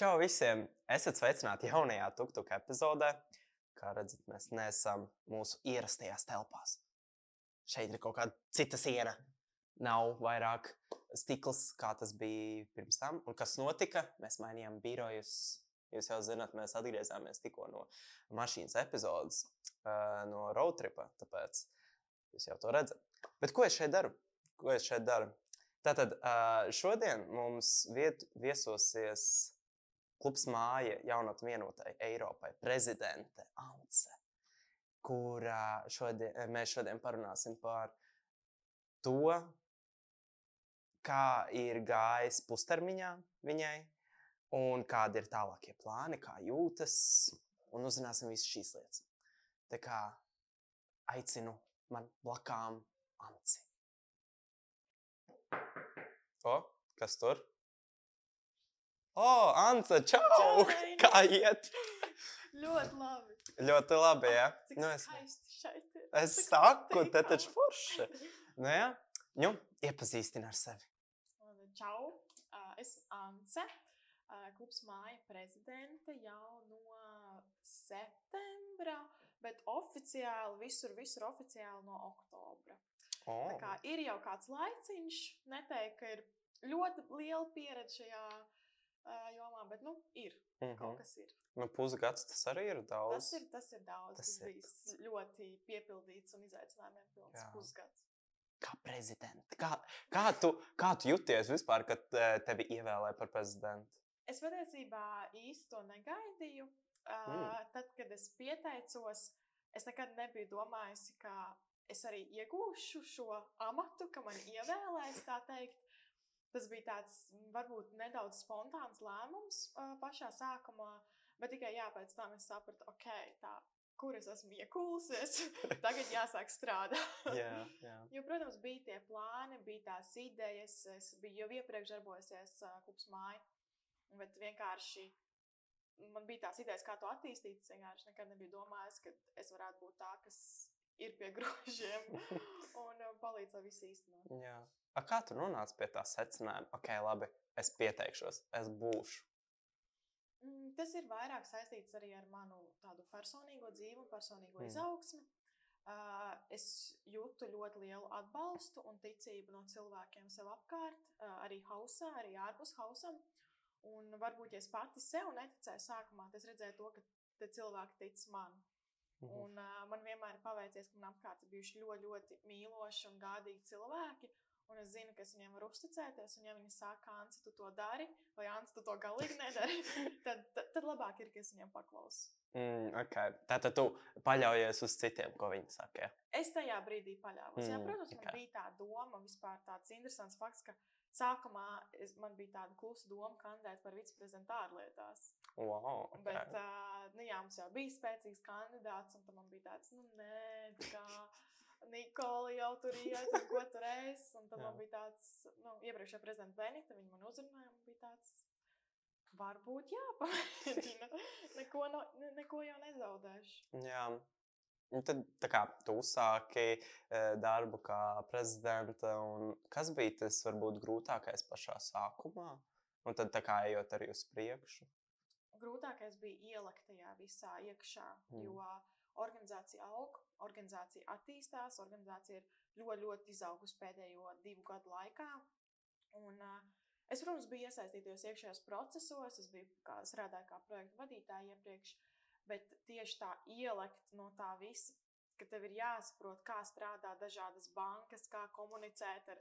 Čau visiem! Esat sveicināti jaunajā tuktuka epizodē. Kā redzat, mēs neesam mūsu ierastajās telpās. Šeit ir kaut kāda cita siena. Nav vairāk stikls, kā tas bija pirms tam. Un kas notika? Mēs mainījām birojus. Jūs jau zināt, mēs atgriezāmies tikko no mašīnas epizodes, no road tripa. Tāpēc jūs jau to redzat. Bet ko es šeit daru? Ko es šeit daru? Tātad šodien mums viet, viesosies klubs māja jaunat vienotai Eiropai prezidente Ance, kur šodien, mēs šodien parunāsim par to, kā ir gājis pustermiņā viņai un kādi ir tālākie plāni, kā jūtas, un uzzināsim visas šīs lietas. Tā kā aicinu man blakām Anci. O, kas tur? O, Anta, čau! Čau, Reini. Kā iet? Ļoti labi. Ļoti labi, jā. Cik Nu, es, skaisti šeit ir. es Cik saku, te taču forši. Nu, jā. Nu, iepazīstina ar sevi. Čau, uh, esmu Ance, uh, klubs māja prezidente jau no septembra, bet oficiāli, visur, visur oficiāli no oktobra. O, Tā kā ir jau kāds laiciņš, neteiktu, ka ir ļoti liela pieredze šajā jomā, bet nu, ir mhm. kaut kas ir. Nu, pusgads tas arī ir daudz. Tas ir, tas ir daudz. Tas Tas, ir bija ļoti piepildīts un izaicinājumiem pilns Jā. pusgads. Kā prezidents. Kā, kā, tu, kā tu jūties vispār, kad tevi ievēlēja par prezidentu? Es patiesībā īsti to negaidīju. Mm. Tad, kad es pieteicos, es nekad nebiju domājusi, ka es arī iegūšu šo amatu, ka man ievēlēs. tā teikt. Tas bija tāds varbūt nedaudz spontāns lēmums uh, pašā sākumā, bet tikai jā, pēc tam es sapratu, ok, tā, kur es esmu iekūlusies, tagad jāsāk strādāt. jā, jā. Jo, protams, bija tie plāni, bija tās idejas. Es biju jau iepriekš darbojusies uh, klubs māja, bet vienkārši man bija tās idejas, kā to attīstīt. Es vienkārši nekad nebiju domājis, ka es varētu būt tā, kas ir pie grožiem un uh, palīdz to visu īstenot. jā. A, kā tu nonāci pie tā secinājuma? Ok, labi, es pieteikšos, es būšu. Mm, Tas ir vairāk saistīts arī ar manu tādu personīgo dzīvi personīgo Mm. izaugsmi. Uh, es jūtu ļoti lielu atbalstu un ticību no cilvēkiem sev apkārt, uh, arī hausā, arī ārpus hausam. Un varbūt, ja es pati sev neticēju sākumā, tad es redzēju to, ka te cilvēki tic man. Mhm. Un, uh, man vienmēr ir paveicies, ka man apkārt ir bijuši ļoti, ļoti mīloši un gādīgi cilvēki. Un es zinu, ka es viņiem varu uzticēties. Un, ja viņi saka, Anci, tu to dari, vai Anci, tu to galīgi nedari, tad, tad, tad labāk ir, ka es viņiem paklausu. Mm, okay. Tātad tu paļaujies uz citiem, ko viņi saka. jā? Es tajā brīdī paļāvos. Jā, Mm, protams, man ok. bija tā doma, vispār tāds interesants fakts, ka sākumā es, man bija tāda klusa doma kandidēt par viceprezidentu ārlietās. Wow, okay. Bet, uh, jā, mums jau bija spēcīgs kandidāts, un tam bija tāds, nu, nē, kā Nikola jau tur iet, un ko tur es. Un tad man bija tāds, nu, iepriekšējā prezidenta Benita, viņa man uzrunāja, un bija tāds, varbūt jāpamēģina. neko, no, ne, neko jau nezaudēšu. Jā. Un tad tā kā, tu uzsāki eh, darbu kā prezidenta. un Kas bija tas varbūt grūtākais pašā sākumā? Un tad kā ejot arī uz priekšu. Grūtākais bija ielikt tajā visā iekšā, Mm. jo organizācija aug, organizācija attīstās, organizācija ir ļoti, ļoti izaugusi pēdējo divu gadu laikā. Un, uh, es, protams, biju iesaistīties iekšējos procesos, es biju kā, strādāju kā projektu vadītāja iepriekš, bet tieši tā ielikt no tā visa, ka tev ir jāsaprot, kā strādā dažādas bankas, kā komunicēt ar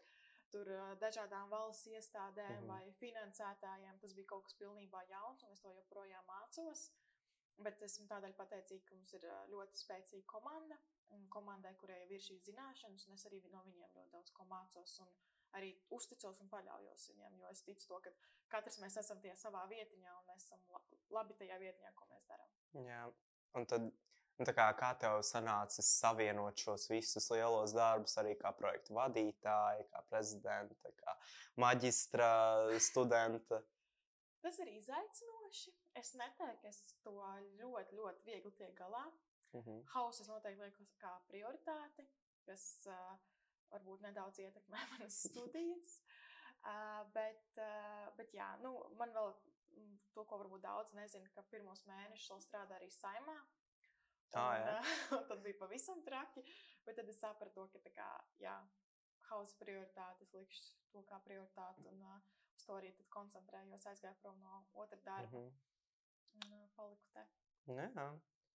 tur, dažādām valsts iestādēm Mhm. vai finansētājiem. Tas bija kaut kas pilnībā jauns, un es to joprojām mācos. Bet esmu tādēļ pateicīga, ka mums ir ļoti spēcīga komanda. Komandai, kurai ir šīs zināšanas, un es arī no viņiem ļoti daudz ko mācos. Un arī uzticos un paļaujos viņiem, jo es ticu to, ka katrs mēs esam tie savā vietiņā, un mēs esam la- labi tajā vietiņā, ko mēs darām. Jā. Un tad, kā, kā tev sanāca savienot šos visus lielos darbus, arī kā projektu vadītāja, kā prezidenta, kā maģistra studenta? Tas ir izaicinoši. Es neteiktu, ka es to ļoti, ļoti viegli tiek galā. Mhm. Hausa es noteikti lieku kā prioritāti, kas uh, varbūt nedaudz ietekmē manas studijas. Uh, bet, uh, bet jā, nu, man vēl mm, to, ko varbūt daudz nezina, ka pirmos mēnešus vēl strādā arī saimā. Jā. uh, tad bija pavisam traki, bet tad es sapratu, ka tā kā, jā, hausa prioritāte, es likšu to kā prioritāti, un uh, uz to arī koncentrējos, aizgāju prom no otra darba Mhm. un uh, paliku te. Jā.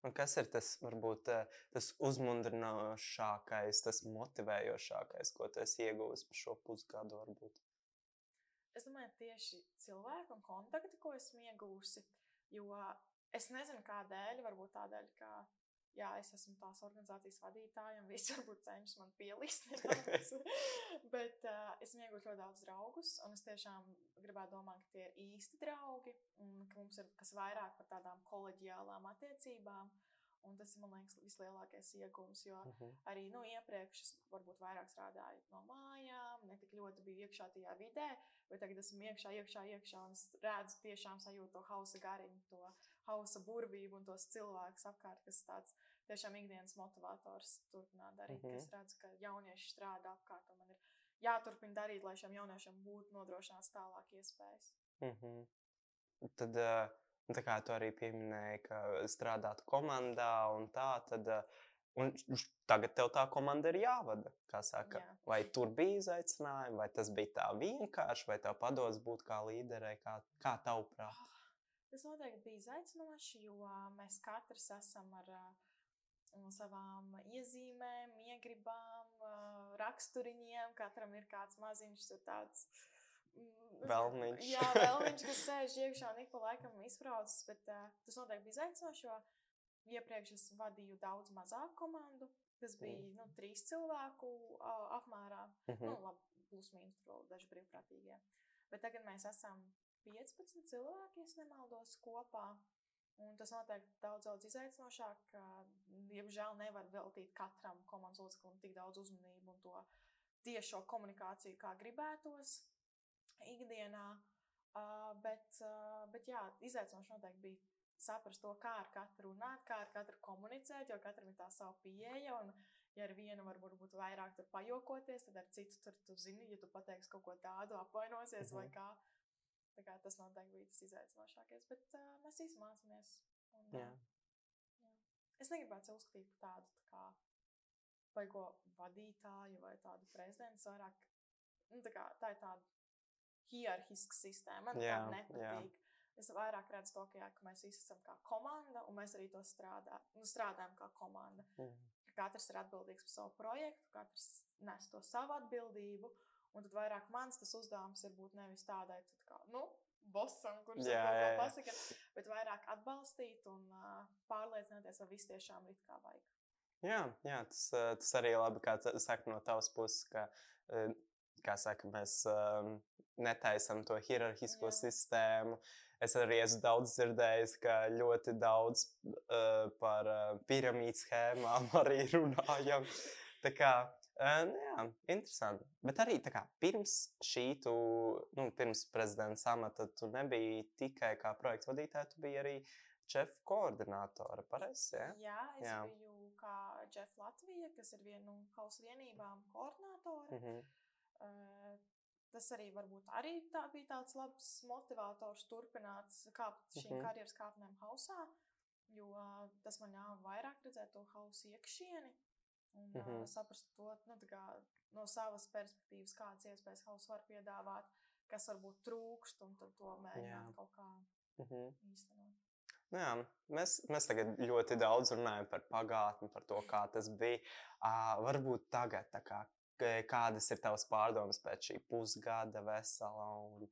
Un kas ir tas, varbūt, tas uzmundrinošākais, tas motivējošākais, ko tu esi ieguvis par šo pusgadu? Varbūt? Es domāju, tieši cilvēku un kontakti, ko esmu iegūsi, jo es nezinu, kādēļ, varbūt tādēļ, ka jā, es esmu tās organizācijas vadītāja un visi varbūt cenšas man pielīst. Bet uh, esmu iegūtis ļoti daudz draugus, un es tiešām gribētu domāt, ka tie ir īsti draugi un ka mums ir kas vairāk par tādām koleģiālām attiecībām. Un tas ir, man liekas, vislielākais iegūms, jo Mhm. arī nu, iepriekš es varbūt vairāk strādāju no mājām, ne tik ļoti biju iekšā tajā vidē, bet tagad esmu iekšā, iekšā, iekšā un es redzu, tiešām sajūtu to hausa gariņu, to hausa burvību un tos cilvēkus apkārt, kas tāds tiešām ikdienas motivators turpināt darīt. Mm Mhm. -hmm. Es redzu, ka jaunieši strādā apkārt un man ir jāturpina darīt, lai šiem jauniešiem būtu nodrošināts tālāk iespējas. Mhm. Tad, eh, tā kā tu arī pieminēji, ka strādāt komandā un tā, tad eh, un tagad tev tā komanda ir jāvada. kā Saka. Jā. Vai tur bija izaicinājumi, vai tas bija tā vienkārši, vai tev padodas būt kā līderei, kā, kā tavuprāt? Tas noteikti bija izaicinoši, jo mēs katrs esam ar uh, savām iezīmēm, iegribām, raksturiņiem. Katram ir kāds maziņš, tur tāds mm, es- Velniņš. Jā, vēl viņš, kas sēž iekšā un ik pa laikam izbraucas. Bet uh, tas noteikti bija izaicinoši, jo iepriekš es vadīju daudz mazāku komandu. Tas bija nu, trīs cilvēku uh, apmērā. Mhm. Nu, labi, plus mīnus tur vēl daži brīvprātīgie. Bet tagad mēs esam 15 cilvēki, ja nemaldos, kopā. Un tas noteikti daudz, daudz izaicinošāk. ka, Diemžēl nevar veltīt katram komandas loceklim tik daudz uzmanību un to tiešo komunikāciju, kā gribētos ikdienā. Uh, bet, uh, bet jā, izaicinoši noteikti bija saprast to, kā ar katru runāt, kā ar katru komunicēt, jo katram ir tā sava pieeja. Un, ja ar vienu var būt vairāk pajokoties, tad ar citu tur, tu zini, ja tu pateiksi kaut ko tādu, apvainosies mm -hmm. vai Mhm. kā. Tas noteikti bija tas izaicinošākais, bet uh, mēs visi mācāmies. Un, Jā. jā. Es negribētu sev uzskatīt par tādu tā kā baigo vadītāju vai tādu prezidentu. Vairāk, nu, tā, kā, tā ir tāda hierarhiska sistēma. Man Jā, tā nepatīk. Es vairāk redzu to, ka, jā, ka mēs visi esam kā komanda, un mēs arī to strādā, nu, strādājam kā komanda. Ka katrs ir atbildīgs par savu projektu, katrs nes to savu atbildību. Un tad vairāk mans uzdevums ir būt nevis tādai, tad nu, bosam, kurš Jā, jā, jā, pasaka, bet vairāk atbalstīt un uh, pārliecināties, vai viss tiešām ir kā vajag. Jā, jā tas, tas arī labi, kā tu saki no tavas puses, ka, kā saka, mēs um, netaisam to hierarhisko Jā. sistēmu. Es arī esmu daudz dzirdējis, ka ļoti daudz uh, par uh, piramīdu schēmām arī runājam. Tā kā, uh, nu jā, interesanti. Bet arī kā pirms šī, tu, nu, pirms prezidenta amata, tu nebiji tikai kā projekta vadītāja, tu biji arī šefa koordinātore. Pareizi, ja? Jā, es Jā. biju kā Jeff Latvija, kas ir viena no hausa vienībām koordinātore. Mhm. Uh, tas arī varbūt arī tā bija tāds labs motivators turpināt kāpt šīm Mhm. mhm. karjeras kāpnēm hausā, jo tas man ļāva vairāk redzēt to hausa iekšieni un mm. -hmm. uh, saprast to nu, kā, no savas perspektīvas, kādas iespējas hausa var piedāvāt, kas varbūt trūkst, un tad to mēģināt Jā. kaut kā Mhm. īstenot. Nu Jā, mēs, mēs tagad ļoti daudz runājam par pagātni, par to, kā tas bija. Uh, varbūt tagad, kā, kādas ir tavas pārdomas pēc šī pusgada vesela un,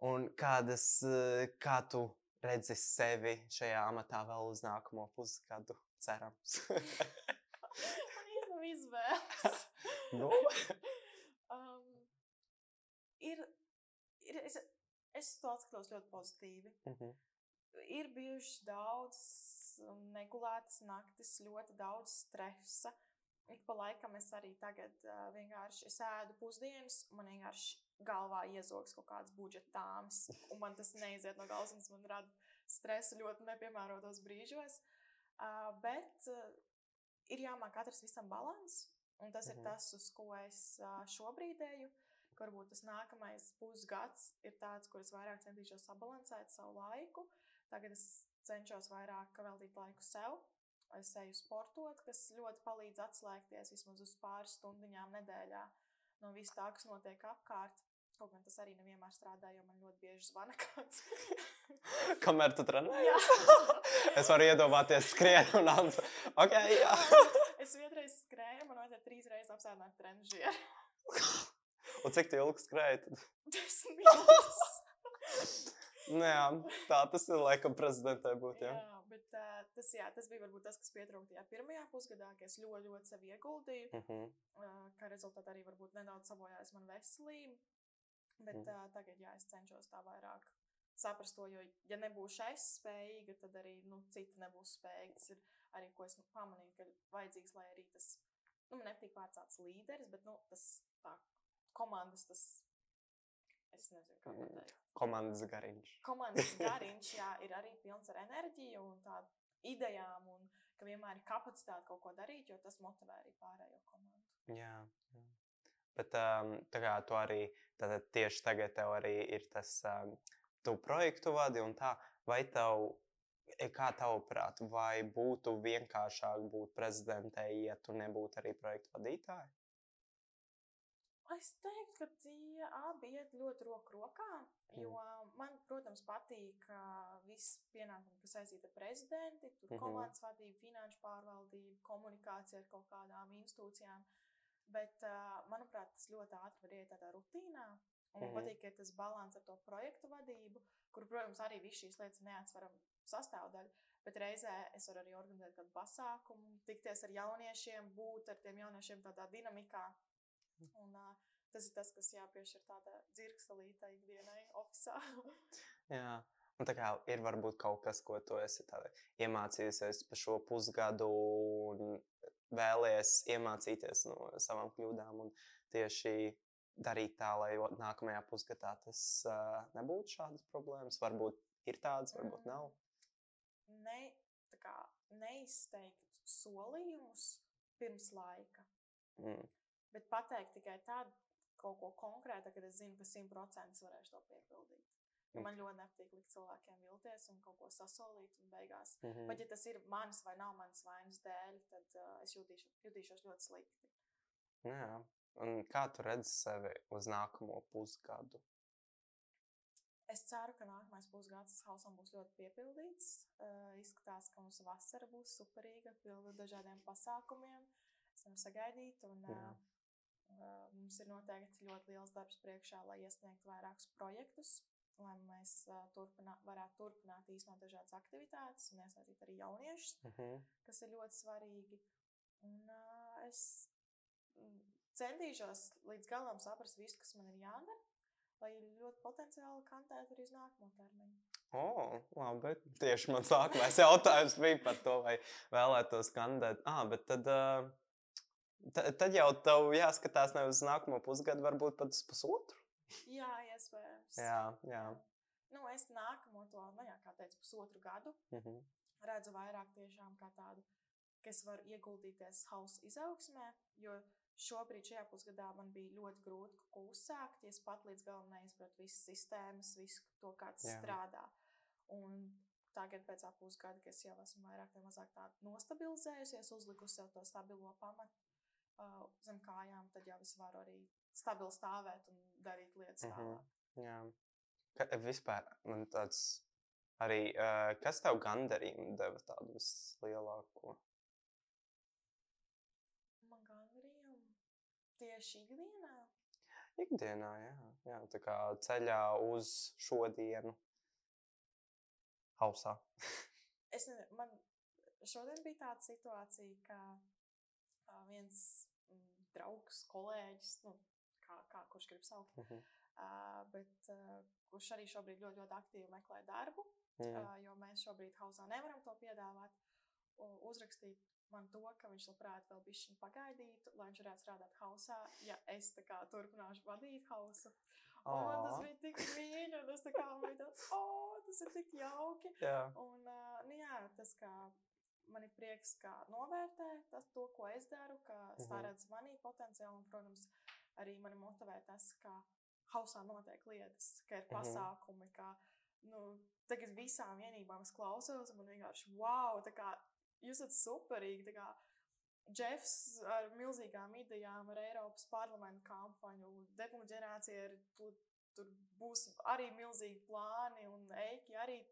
un kādas, kā tu redzi sevi šajā amatā vēl uz nākamo pusgadu, cerams. Izvēles. nu, um, ir, ir, es, es to skatos ļoti pozitīvi. mhm, Ir bijušas daudzas negulētas naktis, ļoti daudz stresa. Ik pa laikam es arī tagad uh, vienkārši es ēdu pusdienas, man vienkārši galvā iezogs kaut kāds budžetāms, un man tas neiziet no galvas, un tas man rada stresu ļoti nepiemērotos brīžos. Uh, bet uh, ir jāmāk katrs visam balans, un tas Mhm. ir tas, uz ko es šobrīd eju. varbūt tas nākamais pusgads ir tāds, kur es vairāk centīšos sabalansēt savu laiku. Tagad es cenšos vairāk veltīt laiku sev. Es eju sportot, kas ļoti palīdz atslēgties vismaz uz pāris stundiņām nedēļā no viss tā, kas notiek apkārt. Kaut gan tas arī nevienmēr strādā, jo man ļoti bieži zvana kāds. Kamēr tu trenējies? Es varu iedomāties, skrien un nāc. Ok, jā. es vienreiz skrēju, man vajadzēja trīs reizes apsēdināt trenižieru. un cik ilgi skrēji? Desmit minūtes. Jā, tā tas ir laikam prezidentai būt. Jā. Jā, bet uh, tas, jā, tas bija varbūt tas, kas pietrūka tajā pirmajā pusgadā, ka es ļoti, ļoti sev ieguldīju, Uh -huh. uh, kā rezultātā arī varbūt nedaudz sabojājās man veselība. Bet Mhm. uh, tagad, jā, es cenšos tā vairāk saprast to, jo, ja nebūšu es spējīga, tad arī nu, citi nebūs spējīgi. Tas ir arī, ko es nu, pamanīju, ka vajadzīgs, lai arī tas, nu, man nepatīk vārds tāds līderis, bet, nu, tas tā komandas, tas, es nezinu, kā Mm. pateikt. Komandas gariņš. Komandas gariņš, jā, ir arī pilns ar enerģiju un tādu idejām, un ka vienmēr ir kapacitāte kaut ko darīt, jo tas motivē arī pārējo komandu. Jā, jā. Bet um, tā kā tu arī tieši tagad tev arī ir tas, um, tu projektu vadi un tā, vai tev, e, kā tavuprāt, vai būtu vienkāršāk būt prezidentei, ja tu nebūtu arī projektu vadītāja? Es teiktu, ka tie abi iet ļoti roku rokā. Jo man, protams, patīk uh, viss pienākumi, kas saistīti ar prezidenti, tur Mhm. komandas vadību, finanšu pārvaldību, komunikāciju ar kaut kādām institūcijām. Bet, uh, manuprāt, tas ļoti ātri var iet tādā rutīnā. Un man Mhm. patīk, ka tas līdzsvars ar to projektu vadību, kur, protams, arī visas šīs lietas neatsverama sastāvdaļa. Bet reizē es varu arī organizēt kādu pasākumu, tikties ar jauniešiem, būt ar tiem jauniešiem tādā dinamikā. Un, uh, tas ir tas, kas jāpiešķir tāda dzirkselīta ikdienai, oficiālā. Jā. Un tā kā ir varbūt kaut kas, ko tu esi iemācījusies par šo pusgadu un vēlies iemācīties no savām kļūdām un tieši darīt tā, lai nākamajā pusgadā tas uh, nebūtu šādas problēmas. Varbūt ir tādas, varbūt nav. ne, tā kā, neizteikt solījumus pirms laika, Mm. bet pateikt tikai tādu kaut ko konkrētu, kad es zinu, ka simtprocentīgi varēšu to piepildīt. Mm. man ļoti nepatīk likt cilvēkiem vilties un kaut ko sasolīt, un beigās. Mm -hmm. Pat ja tas ir manas vai nav manas vainas dēļ, tad uh, es jutīšu, jutīšos ļoti slikti. Jā. Un kā tu redzi sevi uz nākamo pusgadu? Es ceru, ka nākamais pusgads hausam būs ļoti piepildīts. Uh, izskatās, ka mums vasara būs superīga, pilna ar dažādiem pasākumiem. Es varu sagaidīt, un uh, Jā. uh, mums ir noteikti ļoti liels darbs priekšā, lai iesniegtu vairākus projektus, lai mēs uh, turpinā, varētu turpināt īstenot dažādas aktivitātes un iesaistīt arī jauniešus, Mm -hmm. kas ir ļoti svarīgi. Un, uh, es centīšos līdz galam saprast visu, kas man ir jādara, lai ļoti potenciāli kandidētu arī uz nākamo termiņu. O, labi. Tieši mans nākamais jautājums bija par to, vai vēlētos kandidēt. Ah, bet tad, uh, tad, tad jau tev jāskatās nevis uz nākamo pusgadu, varbūt pat uz pusotru. Jā, iespējams. Jā, jā. Nu, es nākamo to, nu, jā, kā teicu, pusotru gadu Mhm. redzu vairāk tiešām kā tādu, ka es varu ieguldīties hausa izaugsmē, jo šobrīd šajā pusgadā man bija ļoti grūti ko uzsākt, ja es pat līdz galam neizpratu visas sistēmas, visu to, kā tas Jā. strādā. Un tagad pēc pusgada, ka es jau esmu vairāk vai mazāk tā nostabilizējusies, uzlikusi sev to stabilo pamatu uh, zem kājām, tad jau es varu arī stabili stāvēt un darīt lietas Mhm. tālāk. Jā. Ka, vispār man tāds arī, uh, kas tev gandarījumu deva tādu vislielāko? Man gandarījumu tieši ikdienā. Ikdienā, jā. jā. Tā kā ceļā uz šodienu. Hausā. Es nezinu, man šodien bija tāda situācija, ka uh, viens mm, draugs, kolēģis, nu, kurš grib saukt, Mhm. uh, bet uh, kurš arī šobrīd ļoti, ļoti aktīvi meklē darbu, Jā. uh, jo mēs šobrīd hausā nevaram to piedāvāt. u- Uzrakstīt man to, ka viņš labprāt vēl bišķiņu pagaidītu, lai viņš varētu strādāt hausā, ja es tā kā turpināšu vadīt hausu. Un man tas bija tik mīļi, un es tā kā biju tāds, o, tas ir tik jauki. Jā. Un, uh, nu, jā, tas, kā man ir prieks, ka novērtē tas, to, ko es daru, ka Mhm. stāredz manī potenciālu. Un, protams, arī mani motivē tas, ka hausā notiek lietas, ka ir Mhm. pasākumi, ka nu, tagad visām vienībām es klausos, un man vienkārši wow, tā kā jūs esat superīgi. kā Džefs ar milzīgām idejām, ar Eiropas parlamentu kampaņu, deputāta ģenerācija, ir, tur, tur būs arī milzīgi plāni, un Eiki arī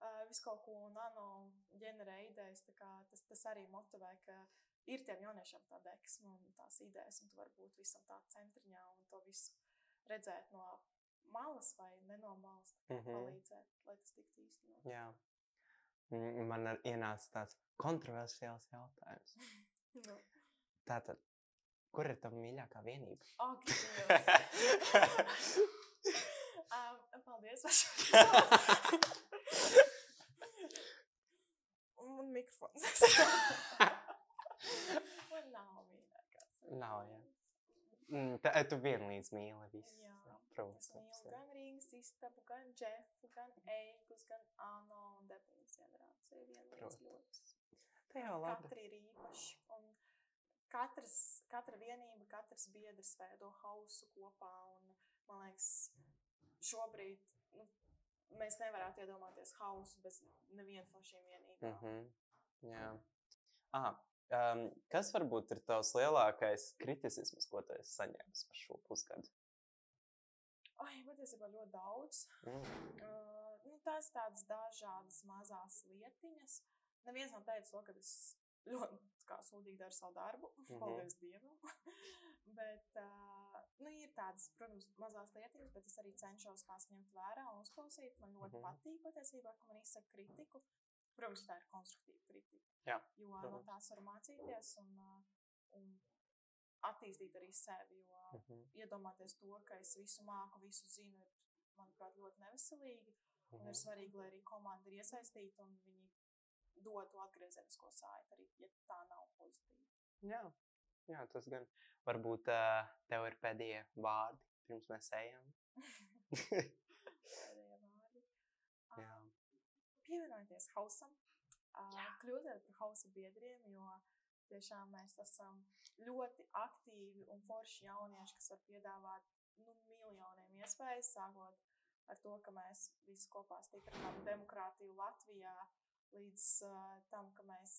uh, visu kaut ko nano ģenerē idejas. Tas, tas arī motivē, ka ir tiem jauniešiem tā deksme un tās idejas, un tu vari būt visam tā centriņā un to visu redzēt no malas vai no malas, kā Mhm. palīdzēt, lai tas tiktu īstenot. Jā. Mm, Man ar- ienāca tāds kontroversiāls jautājums. Nu, Tātad, kur ir tava mīļākā vienība? Dievs! um, paldies! Un mikrofons. Man nav mīļākās. Nav, jā. Mm, Tā, tu vienlīdz mīli visus. Jā, Es protams. mīlu jā. gan Rīgas istabu, gan Džefu, gan Eigus, gan Ano un Debijas ģenerāciju. Vienlīdz Protams. ļoti. Tā jau labi. Katra ir īpaši. Un katrs, katra vienība, katrs biedrs veido hausu kopā. Un, man liekas, šobrīd nu, mēs nevarētu iedomāties hausu bez nevienas no šīm vienībām. Mm -hmm. Jā. Ah, um, kas varbūt ir tavs lielākais kritisms, ko tu esi saņēmis par šo pusgadu? Ai, patiesībā ļoti daudz. Mm. Uh, nu, tās tādas dažādas mazas lietiņas. Neviens nav teicis, to, ka es ļoti kā, sūdīgi daru savu darbu. Mhm. Paldies Dievam. bet uh, nu, ir tādas, protams, mazas lietiņas, bet es arī cenšos tās ņemt vērā un uzklausīt. Man ļoti Mhm. patīk patiesībā, ka man izsaka kritiku. Protams, tā ir konstruktīva kritika. Jā, jo no tās var mācīties un, uh, un attīstīt arī sevi. Jo Mm -hmm. iedomāties to, ka es visu māku, visu zinu, ir, manuprāt, ļoti neveselīgi. Un ir svarīgi, lai arī komanda ir iesaistīta un viņi dod to atgriezenisko saiti, arī ja tā nav pozitīva. Jā. Jā, tas gan. Varbūt uh, tev ir pēdējie vārdi, pirms mēs ejam. Pēdējie vārdi. Jā. Ā, Pievienojieties hausam, ā, kļūsiet par hausa biedriem, jo tiešām mēs esam ļoti aktīvi un forši jaunieši, kas var piedāvāt nu, miljoniem iespējas, sākot ar to, ka mēs visi kopā stiprinām demokrātiju Latvijā, līdz uh, tam, ka mēs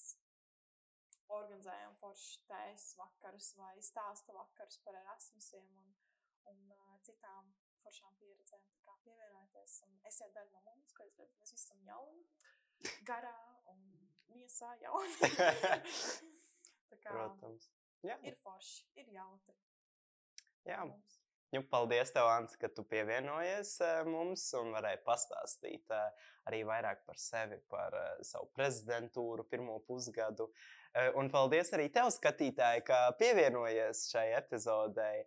organizējam forši tējas vakarus vai stāstu vakarus par Erasmusiem un, un uh, citām foršām pieredzēm. Kā pievienojieties un esiet daļa no mums, ko es redzu, mēs visi esam jauni, garā un miesā jauni. Tā kā Protams. Jā, ir forši, ir jautri. jā. mums. Nu, paldies, tev, Ants, ka tu pievienojies eh, mums un varēji pastāstīt eh, arī vairāk par sevi, par eh, savu prezidentūru, pirmo pusgadu. Un paldies arī tev, skatītāji, ka pievienojies šai epizodei.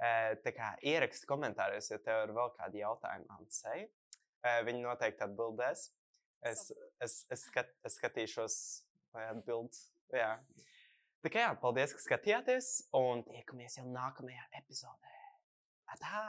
Eh, kā ieraksti komentāros, ja tev ir vēl kādi jautājumi Ansei. Eh, Viņi noteikti atbildēs. Es, es, es, skat, es skatīšos, vai atbild. Jā. Tā kā jā, paldies, ka skatījāties, un tiekamies jau nākamajā epizodē. Atā!